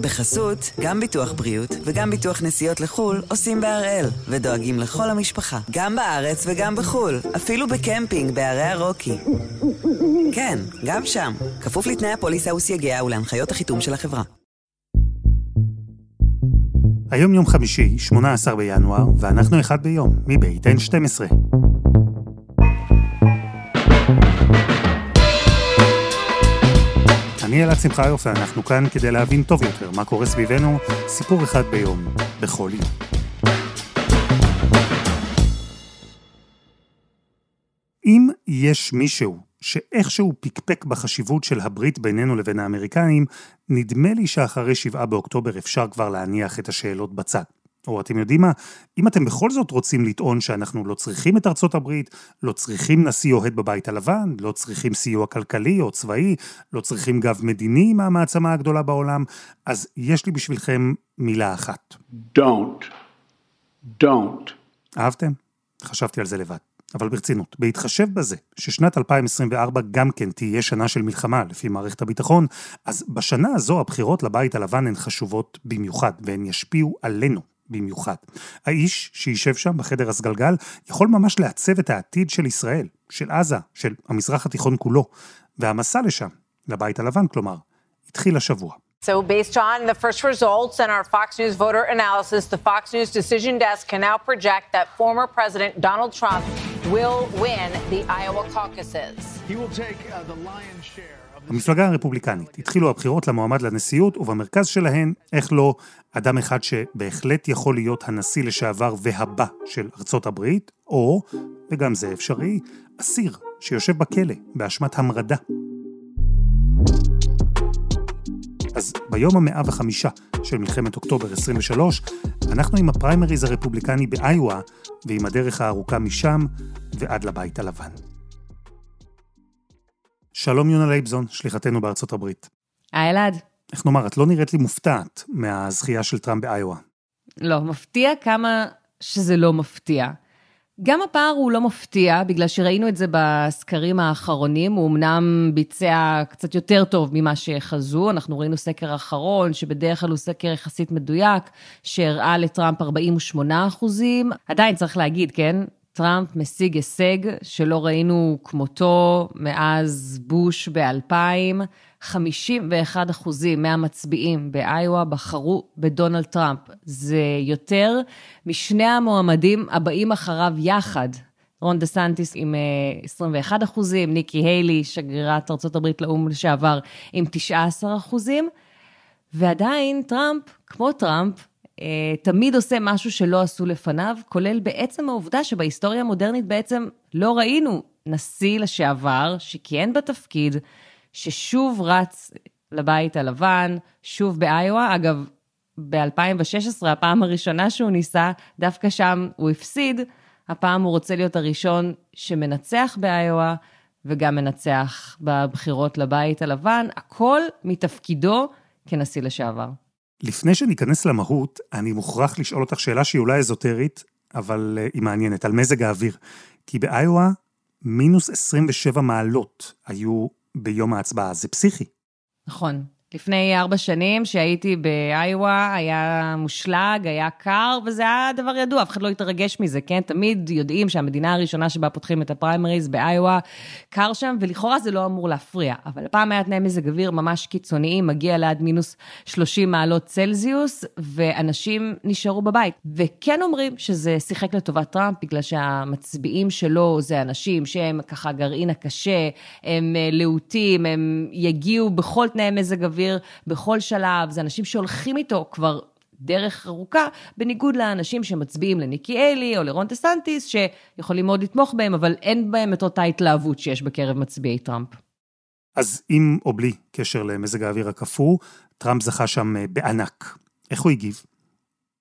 בחסות, גם ביטוח בריאות וגם ביטוח נסיעות לחו"ל עושים בהראל, ודואגים לכל המשפחה, גם בארץ וגם בחו"ל, אפילו בקמפינג בערי הרוקי. כן, גם שם, כפוף לתנאי הפוליסה וסייגיה ולהנחיות החיתום של החברה. היום יום חמישי, 18 בינואר, ואנחנו אחד ביום, מבית N12. אני אלעד שמחיוף, ואנחנו כאן כדי להבין טוב יותר מה קורה סביבנו, סיפור אחד ביום, בכל יום. אם יש מישהו שאיכשהו פקפק בחשיבות של הברית בינינו לבין האמריקאים, נדמה לי שאחרי שבעה באוקטובר אפשר כבר להניח את השאלות בצד. או אתם יודעים מה, אם אתם בכל זאת רוצים לטעון שאנחנו לא צריכים את ארצות הברית, לא צריכים נשיא אוהד בבית הלבן, לא צריכים סיוע כלכלי או צבאי, לא צריכים גב מדיני מהמעצמה הגדולה בעולם, אז יש לי בשבילכם מילה אחת. Don't. Don't. אהבתם? חשבתי על זה לבד. אבל ברצינות, בהתחשב בזה ששנת 2024 גם כן תהיה שנה של מלחמה לפי מערכת הביטחון, אז בשנה הזו הבחירות לבית הלבן הן חשובות במיוחד, והן ישפיעו עלינו במיוחד. האיש שישב שם בחדר הסגלגל יכול ממש לעצב את העתיד של ישראל, של עזה, של המזרח התיכון כולו, והמסע לשם, לבית הלבן כלומר, התחיל השבוע. So, based on the first results and our Fox News voter analysis, the Fox News decision desk can now project that former President Donald Trump will win the Iowa caucuses. He will take uh, the lion's share. המפלגה הרפובליקנית, התחילו הבחירות למועמד לנשיאות, ובמרכז שלהן, איך לא, אדם אחד שבהחלט יכול להיות הנשיא לשעבר והבא של ארצות הברית, או, וגם זה אפשרי, אסיר שיושב בכלא באשמת המרדה. אז ביום המאה וחמישה של מלחמת אוקטובר 23, אנחנו עם הפריימריז הרפובליקני באיואה, ועם הדרך הארוכה משם ועד לבית הלבן. שלום יונה לייבזון, שליחתנו בארצות הברית. היי אלעד. איך נאמר, את לא נראית לי מופתעת מהזכייה של טראמפ באיואה. לא, מפתיע כמה שזה לא מפתיע. גם הפער הוא לא מפתיע, בגלל שראינו את זה בסקרים האחרונים, הוא אמנם ביצע קצת יותר טוב ממה שחזו, אנחנו ראינו סקר אחרון, שבדרך כלל הוא סקר יחסית מדויק, שהראה לטראמפ 48 אחוזים. עדיין צריך להגיד, כן? טראמפ משיג הישג שלא ראינו כמותו מאז בוש ב-2000. 51 אחוזים מהמצביעים באיואה בחרו בדונלד טראמפ. זה יותר משני המועמדים הבאים אחריו יחד. רון דה סנטיס עם 21 אחוזים, ניקי היילי, שגרירת ארה"ב לאו"ם לשעבר, עם 19 אחוזים. ועדיין טראמפ, כמו טראמפ, אה, תמיד עושה משהו שלא עשו לפניו, כולל בעצם העובדה שבהיסטוריה המודרנית בעצם לא ראינו נשיא לשעבר שכיהן בתפקיד, ששוב רץ לבית הלבן, שוב באיואה. אגב, ב-2016, הפעם הראשונה שהוא ניסה, דווקא שם הוא הפסיד. הפעם הוא רוצה להיות הראשון שמנצח באיואה, וגם מנצח בבחירות לבית הלבן, הכל מתפקידו כנשיא לשעבר. לפני שניכנס למהות, אני מוכרח לשאול אותך שאלה שהיא אולי אזוטרית, אבל uh, היא מעניינת, על מזג האוויר. כי באיואה, מינוס 27 מעלות היו ביום ההצבעה, זה פסיכי. נכון. לפני ארבע שנים שהייתי באיואה, היה מושלג, היה קר, וזה היה דבר ידוע, אף אחד לא התרגש מזה, כן? תמיד יודעים שהמדינה הראשונה שבה פותחים את הפריימריז באיואה, קר שם, ולכאורה זה לא אמור להפריע. אבל הפעם היה תנאי מזג אוויר ממש קיצוניים, מגיע לעד מינוס 30 מעלות צלזיוס, ואנשים נשארו בבית. וכן אומרים שזה שיחק לטובת טראמפ, בגלל שהמצביעים שלו זה אנשים שהם ככה גרעין הקשה, הם אה, להוטים, הם יגיעו בכל תנאי מזג אוויר. אוויר בכל שלב, זה אנשים שהולכים איתו כבר דרך ארוכה, בניגוד לאנשים שמצביעים לניקי היילי או לרון דה סנטיס, שיכולים מאוד לתמוך בהם, אבל אין בהם את אותה התלהבות שיש בקרב מצביעי טראמפ. אז עם או בלי קשר למזג האוויר הקפוא, טראמפ זכה שם אה, בענק. איך הוא הגיב?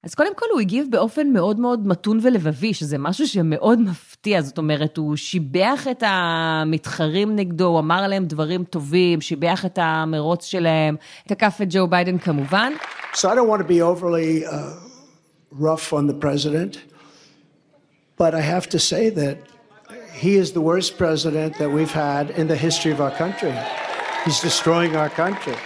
אז קודם כל הוא הגיב באופן מאוד מאוד מתון ולבבי, שזה משהו שמאוד מפתיע, זאת אומרת, הוא שיבח את המתחרים נגדו, הוא אמר להם דברים טובים, שיבח את המרוץ שלהם, תקף את ג'ו ביידן כמובן. So I don't want to be overly uh, rough on the president, but I have to say that he is the worst president that we've had in the history of our country. He's destroying our country.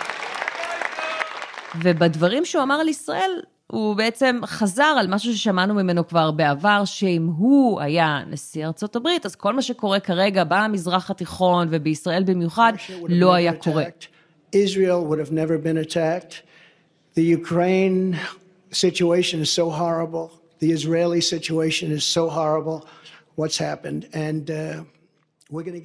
ובדברים שהוא אמר על ישראל, הוא בעצם חזר על משהו ששמענו ממנו כבר בעבר, שאם הוא היה נשיא ארצות הברית, אז כל מה שקורה כרגע במזרח התיכון ובישראל במיוחד, לא היה קורה. Israel would have never been attacked. The Ukraine situation is so horrible. The Israeli situation is so horrible. What's happened? And uh,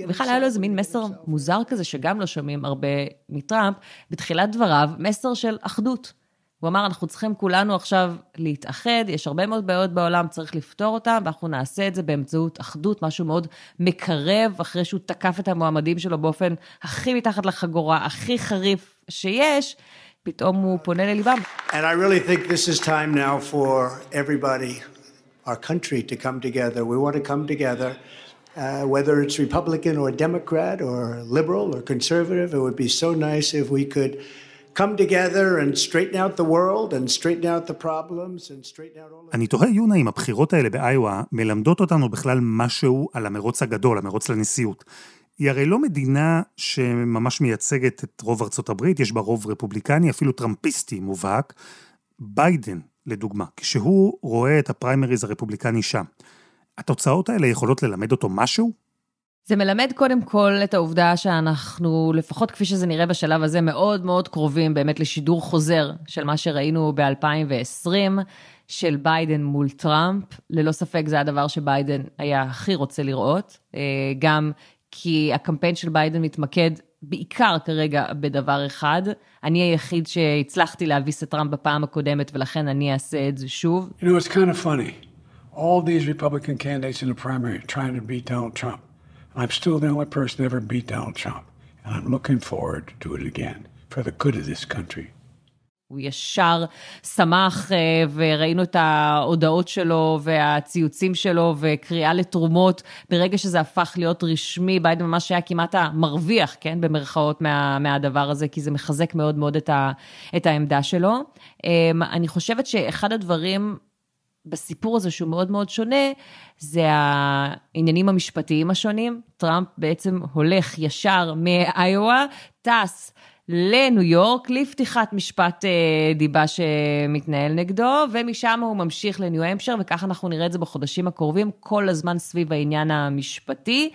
בכלל היה לו איזה מין מסר מוזר כזה, שגם לא שומעים הרבה מטראמפ, בתחילת דבריו, מסר של אחדות. הוא אמר, אנחנו צריכים כולנו עכשיו להתאחד, יש הרבה מאוד בעיות בעולם, צריך לפתור אותן, ואנחנו נעשה את זה באמצעות אחדות, משהו מאוד מקרב, אחרי שהוא תקף את המועמדים שלו באופן הכי מתחת לחגורה, הכי חריף שיש, פתאום הוא פונה לליבם. And I really think this is time now for everybody, our country, to come together. We want to come together. Uh, whether it's Republican or Democrat or liberal or conservative, it would be so nice if we could come together and straighten out the world and straighten out the problems and straighten out all... אני תוהה, יונה, אם הבחירות האלה באיואה מלמדות אותנו בכלל משהו על המרוץ הגדול, המרוץ לנשיאות. היא הרי לא מדינה שממש מייצגת את רוב ארצות הברית, יש בה רוב רפובליקני, אפילו טראמפיסטי מובהק. ביידן, לדוגמה, כשהוא רואה את הפריימריז הרפובליקני שם, התוצאות האלה יכולות ללמד אותו משהו? זה מלמד קודם כל את העובדה שאנחנו, לפחות כפי שזה נראה בשלב הזה, מאוד מאוד קרובים באמת לשידור חוזר של מה שראינו ב-2020, של ביידן מול טראמפ. ללא ספק זה הדבר שביידן היה הכי רוצה לראות, אה, גם כי הקמפיין של ביידן מתמקד בעיקר כרגע בדבר אחד. אני היחיד שהצלחתי להביס את טראמפ בפעם הקודמת, ולכן אני אעשה את זה שוב. You know, it's kind of funny. All these Republican candidates in the primary trying to beat Donald Trump. I'm still the only person ever beat Donald Trump. And I'm looking forward to do it again for the good of this country. הוא ישר שמח, וראינו את ההודעות שלו והציוצים שלו וקריאה לתרומות. ברגע שזה הפך להיות רשמי, ביידן ממש היה כמעט המרוויח, כן, במרכאות מה, מהדבר הזה, כי זה מחזק מאוד מאוד את, ה, את העמדה שלו. אני חושבת שאחד הדברים בסיפור הזה שהוא מאוד מאוד שונה, זה העניינים המשפטיים השונים. טראמפ בעצם הולך ישר מאיואה, טס לניו יורק, לפתיחת משפט אה, דיבה שמתנהל נגדו, ומשם הוא ממשיך לניו המפשר, וככה אנחנו נראה את זה בחודשים הקרובים, כל הזמן סביב העניין המשפטי.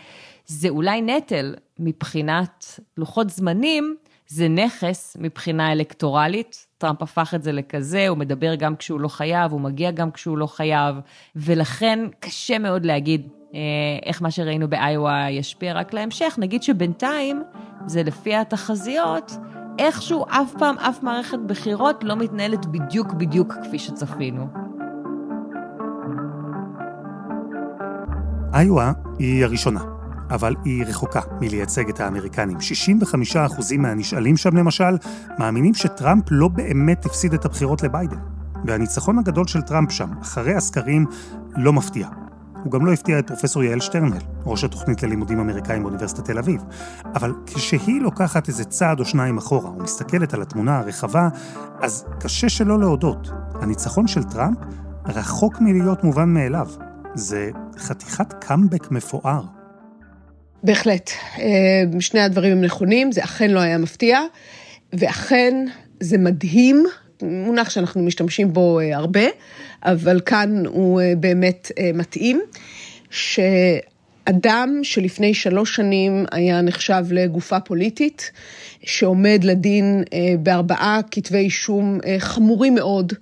זה אולי נטל מבחינת לוחות זמנים, זה נכס מבחינה אלקטורלית. טראמפ הפך את זה לכזה, הוא מדבר גם כשהוא לא חייב, הוא מגיע גם כשהוא לא חייב, ולכן קשה מאוד להגיד אה, איך מה שראינו באיואה ישפיע רק להמשך. נגיד שבינתיים, זה לפי התחזיות, איכשהו אף פעם אף מערכת בחירות לא מתנהלת בדיוק בדיוק כפי שצפינו. איואה היא הראשונה, אבל היא רחוקה מלייצג את האמריקנים. 65% מהנשאלים שם למשל מאמינים שטראמפ לא באמת הפסיד את הבחירות לביידן. והניצחון הגדול של טראמפ שם, אחרי הסקרים, לא מפתיע. הוא גם לא הפתיע את פרופסור יעל שטרנל, ראש התוכנית ללימודים אמריקאים באוניברסיטת תל אביב. אבל כשהיא לוקחת איזה צעד או שניים אחורה ומסתכלת על התמונה הרחבה, אז קשה שלא להודות. הניצחון של טראמפ רחוק מלהיות מובן מאליו. זה חתיכת קאמבק מפואר. בהחלט. אה, שני הדברים הם נכונים, זה אכן לא היה מפתיע, ואכן זה מדהים, מונח שאנחנו משתמשים בו אה, הרבה, אבל כאן הוא אה, באמת מתאים, שאדם שלפני שלוש שנים היה נחשב לגופה פוליטית, שעומד לדין בארבעה כתבי אישום חמורים מאוד,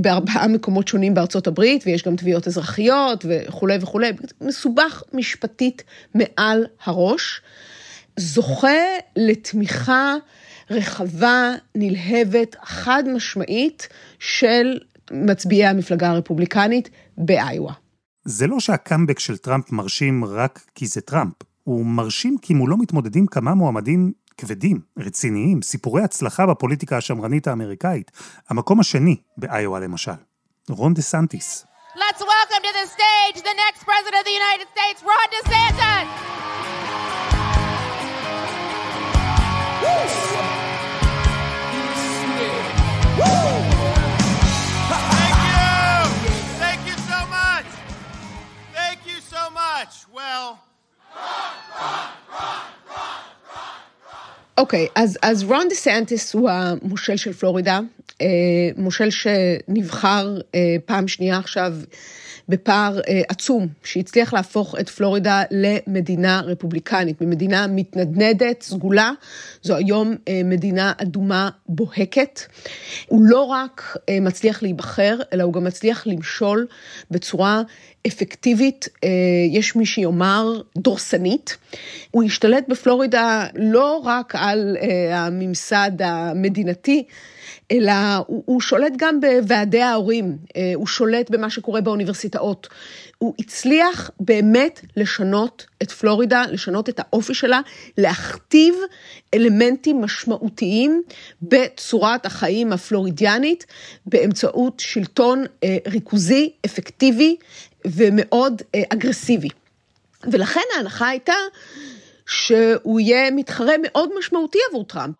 בארבעה מקומות שונים בארצות הברית, ויש גם תביעות אזרחיות וכולי וכולי, מסובך משפטית מעל הראש, זוכה לתמיכה רחבה, נלהבת, חד משמעית של מצביעי המפלגה הרפובליקנית באיואה. זה לא שהקאמבק של טראמפ מרשים רק כי זה טראמפ, הוא מרשים כי מולו מתמודדים כמה מועמדים כבדים, רציניים, סיפורי הצלחה בפוליטיקה השמרנית האמריקאית. המקום השני, באיואה למשל, רון דה סנטיס. Let's welcome to the stage the next president of the United States, Ron DeSantis. Well, אוקיי, אז, אז רון דה סנטיס הוא המושל של פלורידה, אה, מושל שנבחר אה, פעם שנייה עכשיו בפער אה, עצום, שהצליח להפוך את פלורידה למדינה רפובליקנית, ממדינה מתנדנדת, סגולה, זו היום אה, מדינה אדומה בוהקת. הוא לא רק אה, מצליח להיבחר, אלא הוא גם מצליח למשול בצורה אפקטיבית, אה, יש מי שיאמר דורסנית. הוא השתלט בפלורידה לא רק על אה, הממסד המדינתי, אלא הוא, הוא שולט גם בוועדי ההורים, אה, הוא שולט במה שקורה באוניברסיטאות. הוא הצליח באמת לשנות את פלורידה, לשנות את האופי שלה, להכתיב אלמנטים משמעותיים בצורת החיים הפלורידיאנית, באמצעות שלטון ריכוזי, אפקטיבי, ומאוד אה, אגרסיבי. ולכן ההנחה הייתה שהוא יהיה מתחרה מאוד משמעותי עבור טראמפ.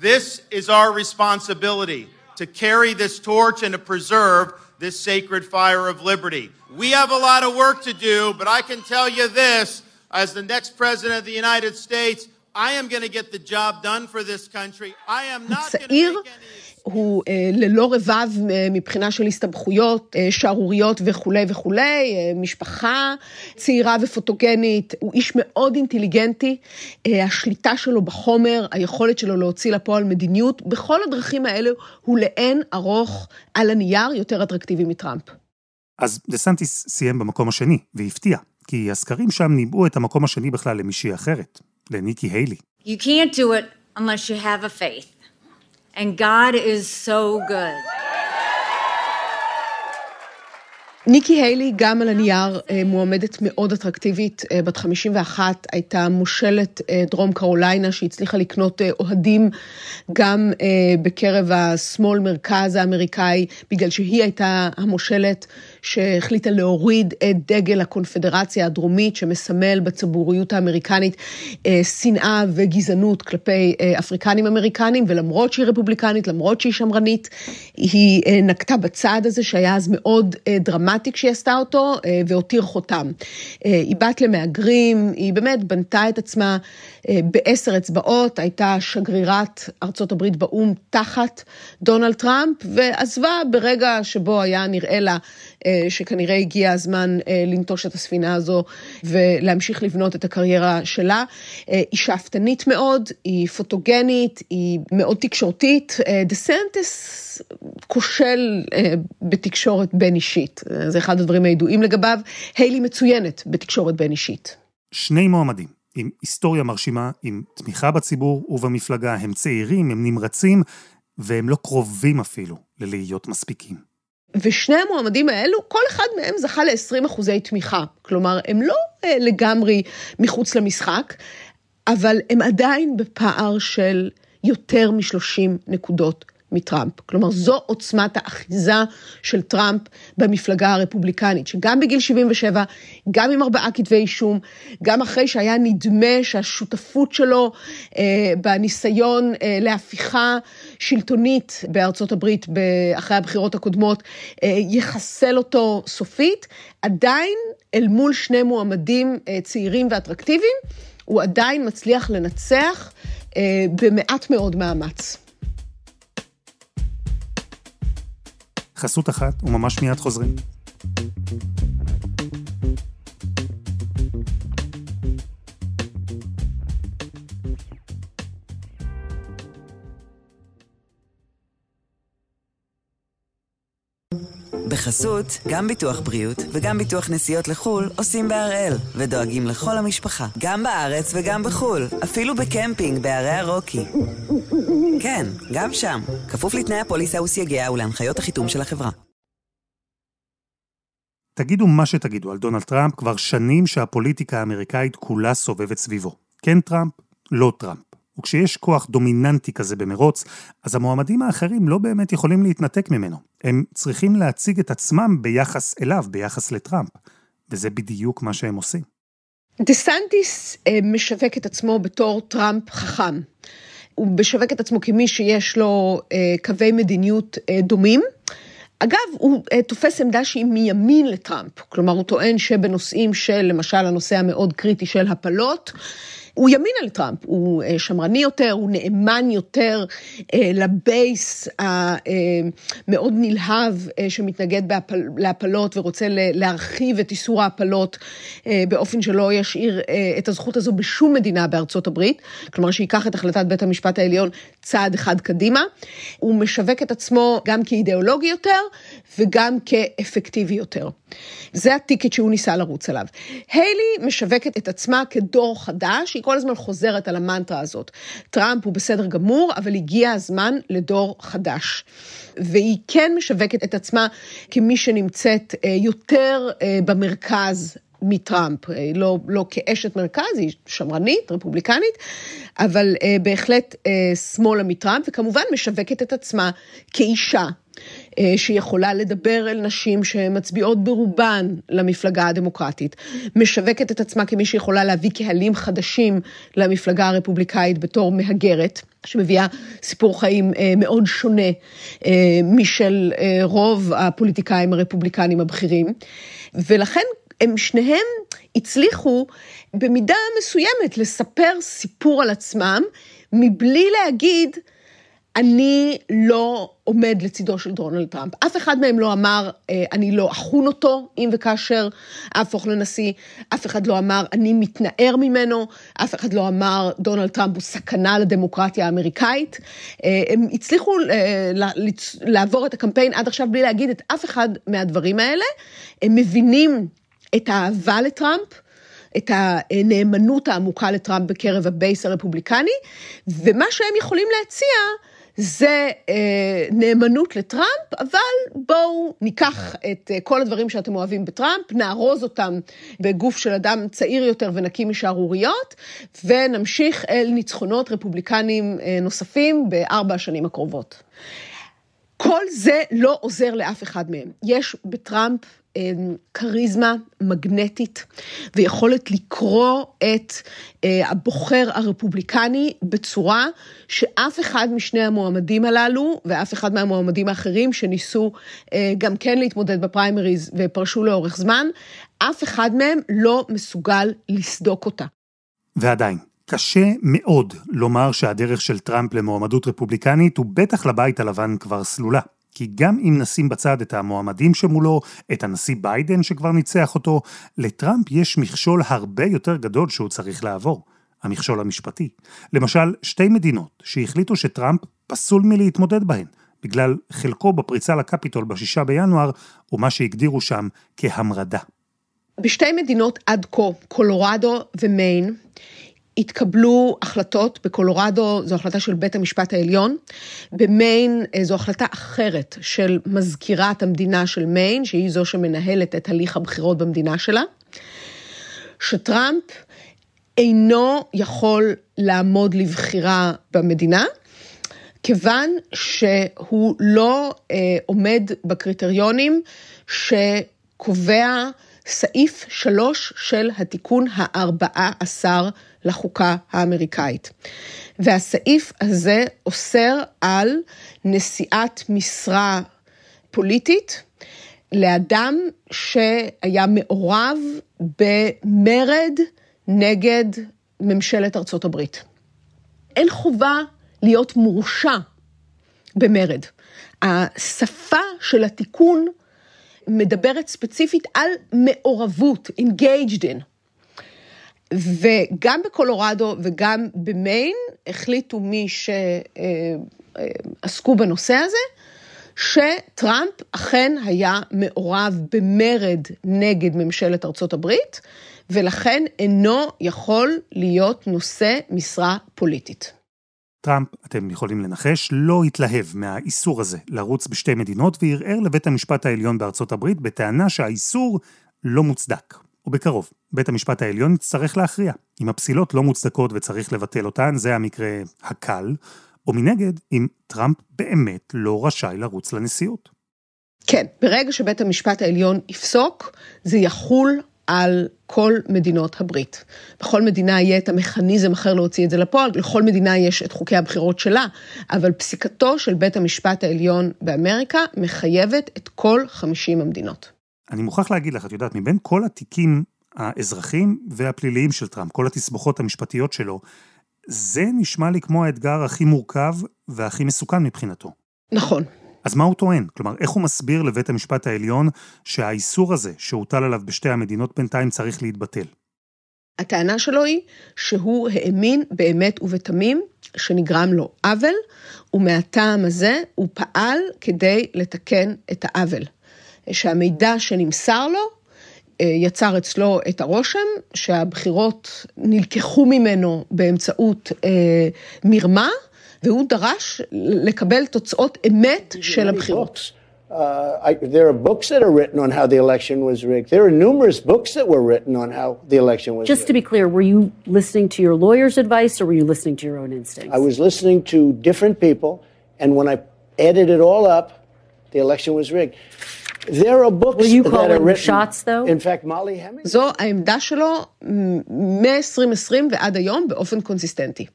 This is our responsibility to carry this torch and to preserve this sacred fire of liberty. We have a lot of work to do, but I can tell you this as the next president of the United States, I am going to get the job done for this country. I am not going to make any הוא אה, ללא רבב אה, מבחינה של הסתבכויות, אה, שערוריות וכולי וכולי, משפחה צעירה ופוטוגנית, הוא איש מאוד אינטליגנטי, השליטה שלו בחומר, היכולת שלו להוציא לפועל מדיניות, בכל הדרכים האלה הוא לאין ארוך על הנייר יותר אטרקטיבי מטראמפ. אז דה סנטיס סיים במקום השני, והפתיע, כי הסקרים שם ניבאו את המקום השני בכלל למישהי אחרת, לניקי היילי. You can't do it unless you have a faith. And God is so good. ניקי היילי גם על הנייר אה, מועמדת מאוד אטרקטיבית, אה, בת 51, הייתה מושלת אה, דרום קרוליינה שהצליחה לקנות אוהדים גם בקרב השמאל מרכז האמריקאי, בגלל שהיא הייתה המושלת שהחליטה להוריד את דגל הקונפדרציה הדרומית שמסמל בציבוריות האמריקנית שנאה וגזענות כלפי אפריקנים אמריקנים, ולמרות שהיא רפובליקנית, למרות שהיא שמרנית, היא נקטה בצעד הזה שהיה אז מאוד דרמטי. כשהיא עשתה אותו אה, והותיר חותם. אה, היא בת למהגרים, היא באמת בנתה את עצמה אה, בעשר אצבעות, הייתה שגרירת ארצות הברית באו"ם תחת דונלד טראמפ, ועזבה ברגע שבו היה נראה לה שכנראה הגיע הזמן לנטוש את הספינה הזו ולהמשיך לבנות את הקריירה שלה. היא שאפתנית מאוד, היא פוטוגנית, היא מאוד תקשורתית. דה סנטס כושל בתקשורת בין אישית. זה אחד הדברים הידועים לגביו. היילי מצוינת בתקשורת בין אישית. שני מועמדים עם היסטוריה מרשימה, עם תמיכה בציבור ובמפלגה, הם צעירים, הם נמרצים, והם לא קרובים אפילו ללהיות מספיקים. ושני המועמדים האלו, כל אחד מהם זכה ל-20 אחוזי תמיכה. כלומר, הם לא אה, לגמרי מחוץ למשחק, אבל הם עדיין בפער של יותר מ-30 נקודות מטראמפ. כלומר, זו עוצמת האחיזה של טראמפ במפלגה הרפובליקנית, שגם בגיל 77, גם עם ארבעה כתבי אישום, גם אחרי שהיה נדמה שהשותפות שלו אה, בניסיון אה, להפיכה שלטונית בארצות הברית אחרי הבחירות הקודמות, אה, יחסל אותו סופית, עדיין אל מול שני מועמדים אה, צעירים ואטרקטיביים, הוא עדיין מצליח לנצח אה, במעט מאוד מאמץ. חסות אחת, וממש מיד חוזרים. בחסות, גם ביטוח בריאות וגם ביטוח נסיעות לחו"ל עושים בהראל, ודואגים לכל המשפחה, גם בארץ וגם בחו"ל, אפילו בקמפינג בהרי הרוקי. כן, גם שם, כפוף לתנאי הפוליסה וסייגיה ולהנחיות החיתום של החברה. תגידו מה שתגידו על דונלד טראמפ, כבר שנים שהפוליטיקה האמריקאית כולה סובבת סביבו. כן טראמפ, לא טראמפ. וכשיש כוח דומיננטי כזה במרוץ, אז המועמדים האחרים לא באמת יכולים להתנתק ממנו. הם צריכים להציג את עצמם ביחס אליו, ביחס לטראמפ. וזה בדיוק מה שהם עושים. דה סנטיס אה, משווק את עצמו בתור טראמפ חכם. הוא משווק את עצמו כמי שיש לו אה, קווי מדיניות אה, דומים. אגב, הוא תופס עמדה שהיא מימין לטראמפ, כלומר הוא טוען שבנושאים של, למשל, הנושא המאוד קריטי של הפלות, הוא ימינה לטראמפ, הוא אה, שמרני יותר, הוא נאמן יותר אה, לבייס המאוד נלהב שמתנגד להפלות ורוצה להרחיב את איסור ההפלות באופן שלא ישאיר את הזכות הזו בשום מדינה בארצות הברית, כלומר שייקח את החלטת בית המשפט העליון צעד אחד קדימה. הוא משווק את עצמו גם כאידיאולוגי יותר וגם כאפקטיבי יותר. זה הטיקט שהוא ניסה לרוץ עליו. היילי משווקת את עצמה כדור חדש, היא כל הזמן חוזרת על המנטרה הזאת. טראמפ הוא בסדר גמור, אבל הגיע הזמן לדור חדש. והיא כן משווקת את עצמה כמי שנמצאת אה, יותר אה, במרכז מטראמפ, אה, לא, לא כאשת מרכז, היא שמרנית, רפובליקנית, אבל בהחלט שמאלה מטראמפ, וכמובן משווקת את עצמה כאישה. אה, שיכולה לדבר אל נשים שמצביעות ברובן למפלגה הדמוקרטית, משווקת את עצמה כמי שיכולה להביא קהלים חדשים למפלגה הרפובליקאית בתור מהגרת, שמביאה סיפור חיים אה, מאוד שונה אה, משל רוב הפוליטיקאים הרפובליקנים הבכירים, ולכן הם שניהם הצליחו במידה מסוימת לספר סיפור על עצמם, מבלי להגיד, אני לא עומד לצידו של דונלד טראמפ. אף אחד מהם לא אמר, אה, אני לא אחון אותו אם וכאשר אהפוך לנשיא, אף אחד לא אמר, אני מתנער ממנו, אף אחד לא אמר, דונלד טראמפ הוא סכנה לדמוקרטיה האמריקאית. אה, הם הצליחו אה, לעבור את הקמפיין עד עכשיו בלי להגיד את אף אחד מהדברים האלה. הם מבינים את האהבה לטראמפ. את הנאמנות העמוקה לטראמפ בקרב ה base הרפובליקני, ומה שהם יכולים להציע זה אה, נאמנות לטראמפ, אבל בואו ניקח את אה, כל הדברים שאתם אוהבים בטראמפ, נארוז אותם בגוף של אדם צעיר יותר ונקי משערוריות, ונמשיך אל ניצחונות רפובליקניים אה, נוספים בארבע השנים הקרובות. כל זה לא עוזר לאף אחד מהם. יש בטראמפ כריזמה מגנטית ויכולת לקרוא את אה, הבוחר הרפובליקני בצורה שאף אחד משני המועמדים הללו ואף אחד מהמועמדים האחרים שניסו אה, גם כן להתמודד בפריימריז ופרשו לאורך זמן, אף אחד מהם לא מסוגל לסדוק אותה. ועדיין, קשה מאוד לומר שהדרך של טראמפ למועמדות רפובליקנית הוא בטח לבית הלבן כבר סלולה. כי גם אם נשים בצד את המועמדים שמולו, את הנשיא ביידן שכבר ניצח אותו, לטראמפ יש מכשול הרבה יותר גדול שהוא צריך לעבור, המכשול המשפטי. למשל, שתי מדינות שהחליטו שטראמפ פסול מלהתמודד בהן, בגלל חלקו בפריצה לקפיטול בשישה בינואר, ומה שהגדירו שם כהמרדה. בשתי מדינות עד כה, קולורדו ומיין, התקבלו החלטות, בקולורדו זו החלטה של בית המשפט העליון, במיין אה, זו החלטה אחרת של מזכירת המדינה של מיין, שהיא זו שמנהלת את הליך הבחירות במדינה שלה, שטראמפ אינו יכול לעמוד לבחירה במדינה, כיוון שהוא לא אה, עומד בקריטריונים שקובע סעיף שלוש של התיקון הארבעה עשר לחוקה האמריקאית. והסעיף הזה אוסר על נשיאת משרה פוליטית לאדם שהיה מעורב במרד נגד ממשלת ארצות הברית. אין חובה להיות מורשע במרד. השפה של התיקון מדברת ספציפית על מעורבות, engaged in. וגם בקולורדו וגם במיין החליטו מי שעסקו בנושא הזה, שטראמפ אכן היה מעורב במרד נגד ממשלת ארצות הברית, ולכן אינו יכול להיות נושא משרה פוליטית. טראמפ, אתם יכולים לנחש, לא התלהב מהאיסור הזה לרוץ בשתי מדינות וערער לבית המשפט העליון בארצות הברית בטענה שהאיסור לא מוצדק. ובקרוב, בית המשפט העליון יצטרך להכריע. אם הפסילות לא מוצדקות וצריך לבטל אותן, זה המקרה הקל, או מנגד, אם טראמפ באמת לא רשאי לרוץ לנשיאות. כן, ברגע שבית המשפט העליון יפסוק, זה יחול על כל מדינות הברית. בכל מדינה יהיה את המכניזם אחר להוציא את זה לפועל, לכל מדינה יש את חוקי הבחירות שלה, אבל פסיקתו של בית המשפט העליון באמריקה מחייבת את כל 50 המדינות. אני מוכרח להגיד לך, את יודעת, מבין כל התיקים האזרחים והפליליים של טראמפ, כל התסבוכות המשפטיות שלו, זה נשמע לי כמו האתגר הכי מורכב והכי מסוכן מבחינתו. נכון. אז מה הוא טוען? כלומר, איך הוא מסביר לבית המשפט העליון שהאיסור הזה שהוטל עליו בשתי המדינות בינתיים צריך להתבטל? הטענה שלו היא שהוא האמין באמת ובתמים שנגרם לו עוול, ומהטעם הזה הוא פעל כדי לתקן את העוול. שהמידע שנמסר לו אה, יצר אצלו את הרושם שהבחירות נלקחו ממנו באמצעות אה, מרמה, והוא דרש לקבל תוצאות אמת של הבחירות. Uh, I, there are books that are written on how the election was rigged. There are numerous books that were written on how the election was Just rigged. to be clear, were you listening to your lawyer's advice or were you listening to your own instincts? I was listening to different people, and when I added it all up, the election was rigged. There are books Will you call that are them written. shots, though? In fact, Molly Hemming. זו העמדה שלו מ-2020 ועד היום באופן קונסיסטנטי.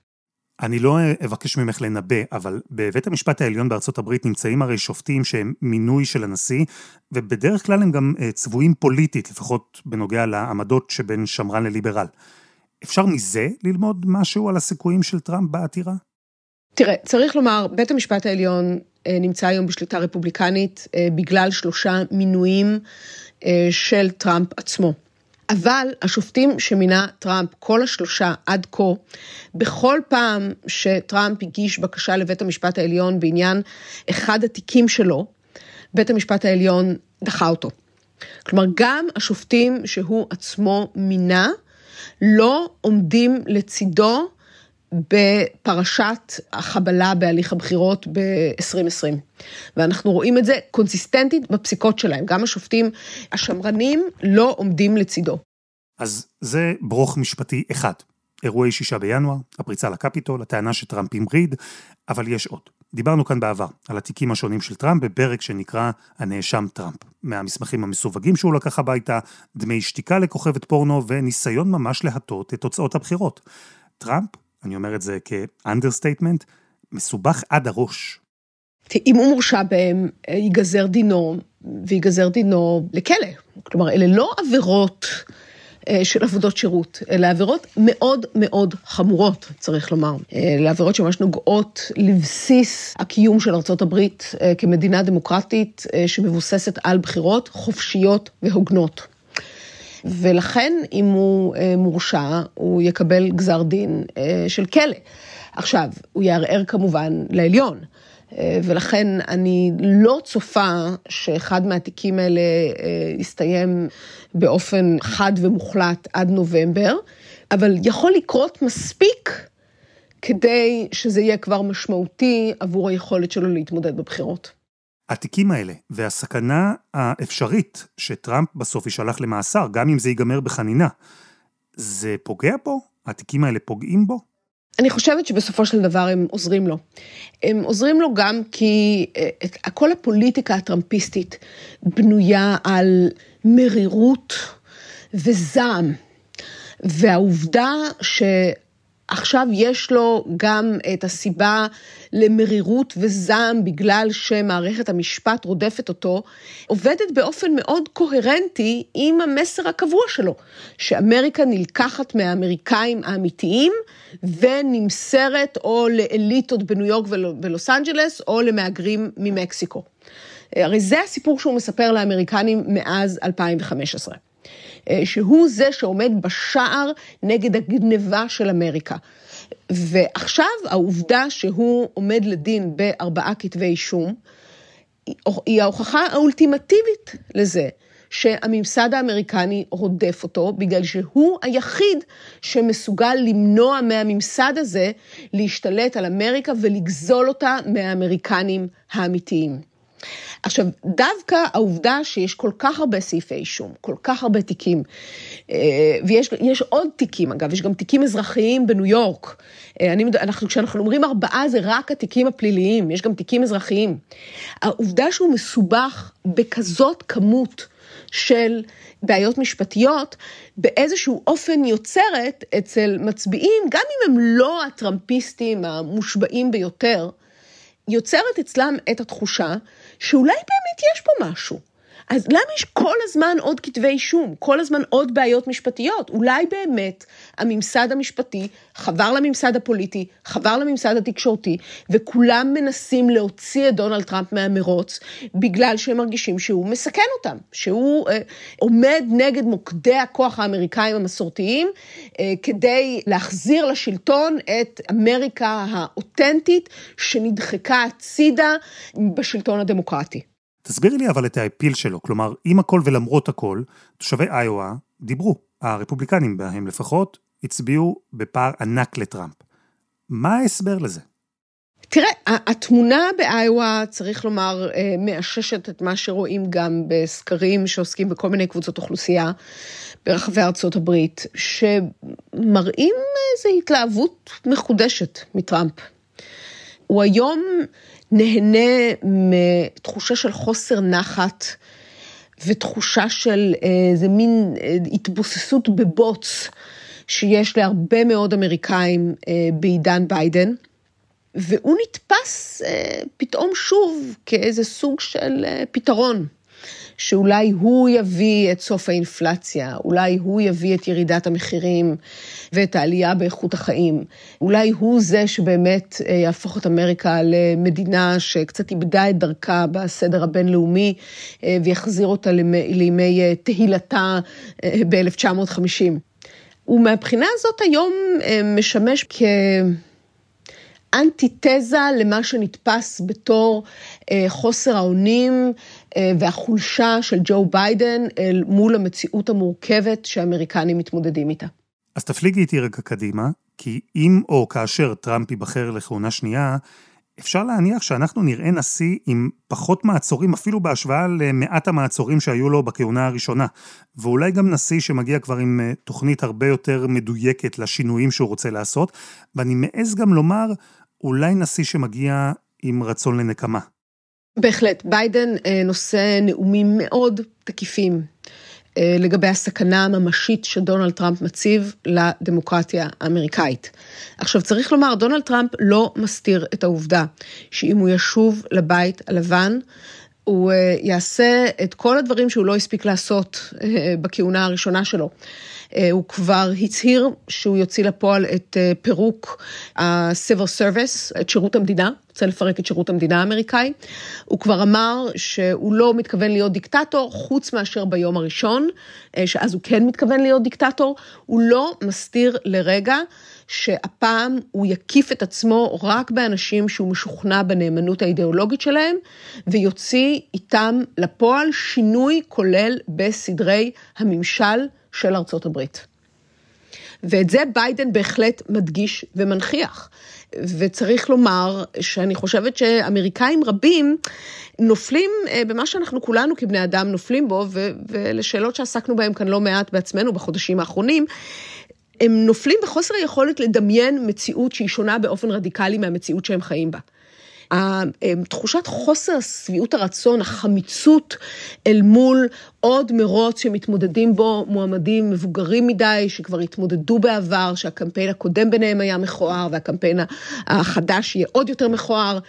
אני לא אבקש ממך לנבא, אבל בבית המשפט העליון בארצות הברית נמצאים הרי שופטים שהם מינוי של הנשיא, ובדרך כלל הם גם אה, צבועים פוליטית, לפחות בנוגע לעמדות שבין שמרן לליברל. אפשר מזה ללמוד משהו על הסיכויים של טראמפ בעתירה? תראה, צריך לומר, בית המשפט העליון אה, נמצא היום בשליטה רפובליקנית אה, בגלל שלושה מינויים אה, של טראמפ עצמו. אבל השופטים שמינה טראמפ, כל השלושה עד כה, בכל פעם שטראמפ הגיש בקשה לבית המשפט העליון בעניין אחד התיקים שלו, בית המשפט העליון דחה אותו. כלומר, גם השופטים שהוא עצמו מינה, לא עומדים לצידו בפרשת החבלה בהליך הבחירות ב-2020. ואנחנו רואים את זה קונסיסטנטית בפסיקות שלהם. גם השופטים השמרנים לא עומדים לצידו. אז זה ברוך משפטי אחד. אירועי שישה בינואר, הפריצה לקפיטול, הטענה שטראמפ המריד, אבל יש עוד. דיברנו כאן בעבר על התיקים השונים של טראמפ בפרק שנקרא הנאשם טראמפ. מהמסמכים המסווגים שהוא לקח הביתה, דמי שתיקה לכוכבת פורנו וניסיון ממש להטות את תוצאות הבחירות. טראמפ, אני אומר את זה כ understatement, מסובך עד הראש. אם הוא מורשע בהם, ייגזר דינו, וייגזר דינו לכלא. כלומר, אלה לא עבירות אה, של עבודות שירות, אלא עבירות מאוד מאוד חמורות, צריך לומר. אלה עבירות שממש נוגעות לבסיס הקיום של ארצות הברית אה, כמדינה דמוקרטית אה, שמבוססת על בחירות חופשיות והוגנות. ולכן, אם הוא מורשע, הוא יקבל גזר דין של כלא. עכשיו, הוא יערער כמובן לעליון. ולכן אני לא צופה שאחד מהתיקים האלה יסתיים באופן חד ומוחלט עד נובמבר, אבל יכול לקרות מספיק כדי שזה יהיה כבר משמעותי עבור היכולת שלו להתמודד בבחירות. התיקים האלה והסכנה האפשרית שטראמפ בסוף יישלח למאסר, גם אם זה ייגמר בחנינה, זה פוגע בו? התיקים האלה פוגעים בו? אני חושבת שבסופו של דבר הם עוזרים לו. הם עוזרים לו גם כי את, כל הפוליטיקה הטראמפיסטית בנויה על מרירות וזעם. והעובדה שעכשיו יש לו גם את הסיבה למרירות וזעם בגלל שמערכת המשפט רודפת אותו, עובדת באופן מאוד קוהרנטי עם המסר הקבוע שלו, שאמריקה נלקחת מהאמריקאים האמיתיים ונמסרת או לאליטות בניו יורק ולוס אנג'לס או למהגרים ממקסיקו. הרי זה הסיפור שהוא מספר לאמריקנים מאז 2015. שהוא זה שעומד בשער נגד הגניבה של אמריקה. ועכשיו העובדה שהוא עומד לדין בארבעה כתבי אישום, היא ההוכחה האולטימטיבית לזה שהממסד האמריקני רודף אותו, בגלל שהוא היחיד שמסוגל למנוע מהממסד הזה להשתלט על אמריקה ולגזול אותה מהאמריקנים האמיתיים. עכשיו, דווקא העובדה שיש כל כך הרבה סעיפי אישום, כל כך הרבה תיקים, ויש עוד תיקים, אגב, יש גם תיקים אזרחיים בניו יורק. אני, אנחנו, כשאנחנו אומרים ארבעה, זה רק התיקים הפליליים, יש גם תיקים אזרחיים. העובדה שהוא מסובך בכזאת כמות של בעיות משפטיות, באיזשהו אופן יוצרת אצל מצביעים, גם אם הם לא הטראמפיסטים המושבעים ביותר, יוצרת אצלם את התחושה שאולי באמת יש פה משהו. אז למה יש כל הזמן עוד כתבי אישום? כל הזמן עוד בעיות משפטיות? אולי באמת הממסד המשפטי חבר לממסד הפוליטי, חבר לממסד התקשורתי, וכולם מנסים להוציא את דונלד טראמפ מהמרוץ, בגלל שהם מרגישים שהוא מסכן אותם, שהוא אה, עומד נגד מוקדי הכוח האמריקאים המסורתיים, אה, כדי להחזיר לשלטון את אמריקה האותנטית, שנדחקה הצידה בשלטון הדמוקרטי. תסבירי לי אבל את האפיל שלו, כלומר, עם הכל ולמרות הכל, תושבי איואה דיברו, הרפובליקנים בהם לפחות, הצביעו בפער ענק לטראמפ. מה ההסבר לזה? תראה, התמונה באיואה, צריך לומר, אה, מאששת את מה שרואים גם בסקרים שעוסקים בכל מיני קבוצות אוכלוסייה ברחבי ארצות הברית, שמראים איזו התלהבות מחודשת מטראמפ. הוא היום נהנה מתחושה של חוסר נחת ותחושה של איזה מין אה, התבוססות בבוץ שיש להרבה מאוד אמריקאים אה, בעידן ביידן. והוא נתפס אה, פתאום שוב כאיזה סוג של פתרון. שאולי הוא יביא את סוף האינפלציה, אולי הוא יביא את ירידת המחירים ואת העלייה באיכות החיים. אולי הוא זה שבאמת אה, יהפוך את אמריקה למדינה שקצת איבדה את דרכה בסדר הבינלאומי אה, ויחזיר אותה לימי אה, תהילתה ב-1950. ומהבחינה הזאת היום משמש כ... אנטיתזה למה שנתפס בתור אה, חוסר האונים והחולשה של ג'ו ביידן אל מול המציאות המורכבת שהאמריקנים מתמודדים איתה. אז תפליגי איתי רגע קדימה, כי אם או כאשר טראמפ ייבחר לכהונה שנייה, אפשר להניח שאנחנו נראה נשיא עם פחות מעצורים, אפילו בהשוואה למעט המעצורים שהיו לו בכהונה הראשונה. ואולי גם נשיא שמגיע כבר עם אה, תוכנית הרבה יותר מדויקת לשינויים שהוא רוצה לעשות. ואני מעז גם לומר, אולי נשיא שמגיע עם רצון לנקמה. בהחלט, ביידן אה, נושא נאומים מאוד תקיפים אה, לגבי הסכנה הממשית שדונלד טראמפ מציב לדמוקרטיה האמריקאית. עכשיו צריך לומר, דונלד טראמפ לא מסתיר את העובדה שאם הוא ישוב לבית הלבן, הוא אה, יעשה את כל הדברים שהוא לא הספיק לעשות בכהונה הראשונה שלו. אה, הוא כבר הצהיר שהוא יוציא לפועל את אה, פירוק ה-Civil Service, את שירות המדינה, רוצה לפרק את שירות המדינה האמריקאי. הוא כבר אמר שהוא לא מתכוון להיות דיקטטור, חוץ מאשר ביום הראשון, אה, שאז הוא כן מתכוון להיות דיקטטור. הוא לא מסתיר לרגע שהפעם הוא יקיף את עצמו רק באנשים שהוא משוכנע בנאמנות האידיאולוגית שלהם, ויוציא איתם לפועל שינוי כולל בסדרי הממשל. של ארצות הברית. ואת זה ביידן בהחלט מדגיש ומנכיח. וצריך לומר שאני חושבת שאמריקאים רבים נופלים אה, במה שאנחנו כולנו כבני אדם נופלים בו, ולשאלות שעסקנו בהן כאן לא מעט בעצמנו בחודשים האחרונים, הם נופלים בחוסר היכולת לדמיין מציאות שהיא שונה באופן רדיקלי מהמציאות שהם חיים בה. תחושת חוסר שביעות הרצון, החמיצות אל מול עוד מרוץ שמתמודדים בו מועמדים מבוגרים מדי, שכבר התמודדו בעבר, שהקמפיין הקודם ביניהם היה מכוער, והקמפיין החדש יהיה עוד יותר מכוער.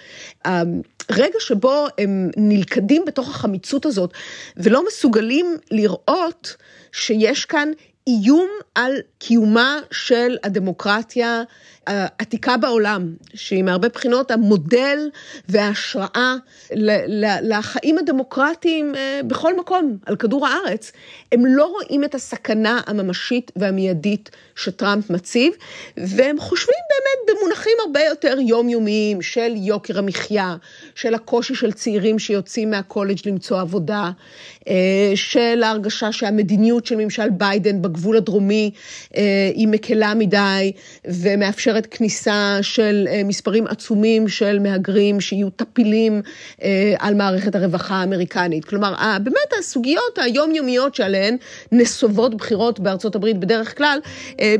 רגע שבו הם נלכדים בתוך החמיצות הזאת, ולא מסוגלים לראות שיש כאן איום על קיומה של הדמוקרטיה העתיקה בעולם, שהיא מהרבה בחינות המודל וההשראה לחיים הדמוקרטיים אה, בכל מקום על כדור הארץ, הם לא רואים את הסכנה הממשית והמיידית שטראמפ מציב, והם חושבים באמת במונחים הרבה יותר יומיומיים של יוקר המחיה, של הקושי של צעירים שיוצאים מהקולג' למצוא עבודה, אה, של ההרגשה שהמדיניות של ממשל ביידן בגבול הדרומי אה, היא מקלה מדי ומאפשרת כניסה של אה, מספרים עצומים של מהגרים שיהיו טפילים על מערכת הרווחה האמריקנית. כלומר, באמת הסוגיות היומיומיות שעליהן נסובות בחירות בארצות הברית בדרך כלל,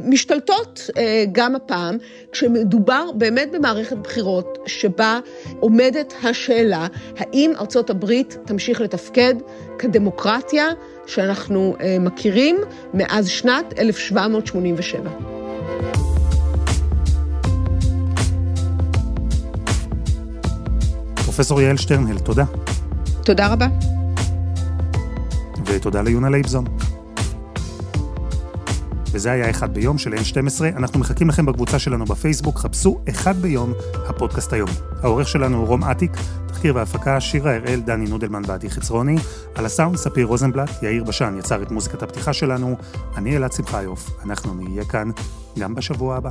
משתלטות גם הפעם, כשמדובר באמת במערכת בחירות שבה עומדת השאלה האם ארצות הברית תמשיך לתפקד כדמוקרטיה שאנחנו אה, מכירים מאז שנת 1787. פרופסור יעל שטרנהל, תודה. תודה רבה. ותודה ליונה לייבזון. וזה היה אחד ביום של N12. אנחנו מחכים לכם בקבוצה שלנו בפייסבוק, חפשו אחד ביום, הפודקאסט היום. העורך שלנו הוא רום אטיק, תחקיר והפקה, שירה הראל, דני נודלמן ועדי חצרוני. על הסאונד, ספיר רוזנבלט, יאיר בשן יצר את מוזיקת הפתיחה שלנו. אני אלעד שמחיוף, אנחנו נהיה כאן גם בשבוע הבא.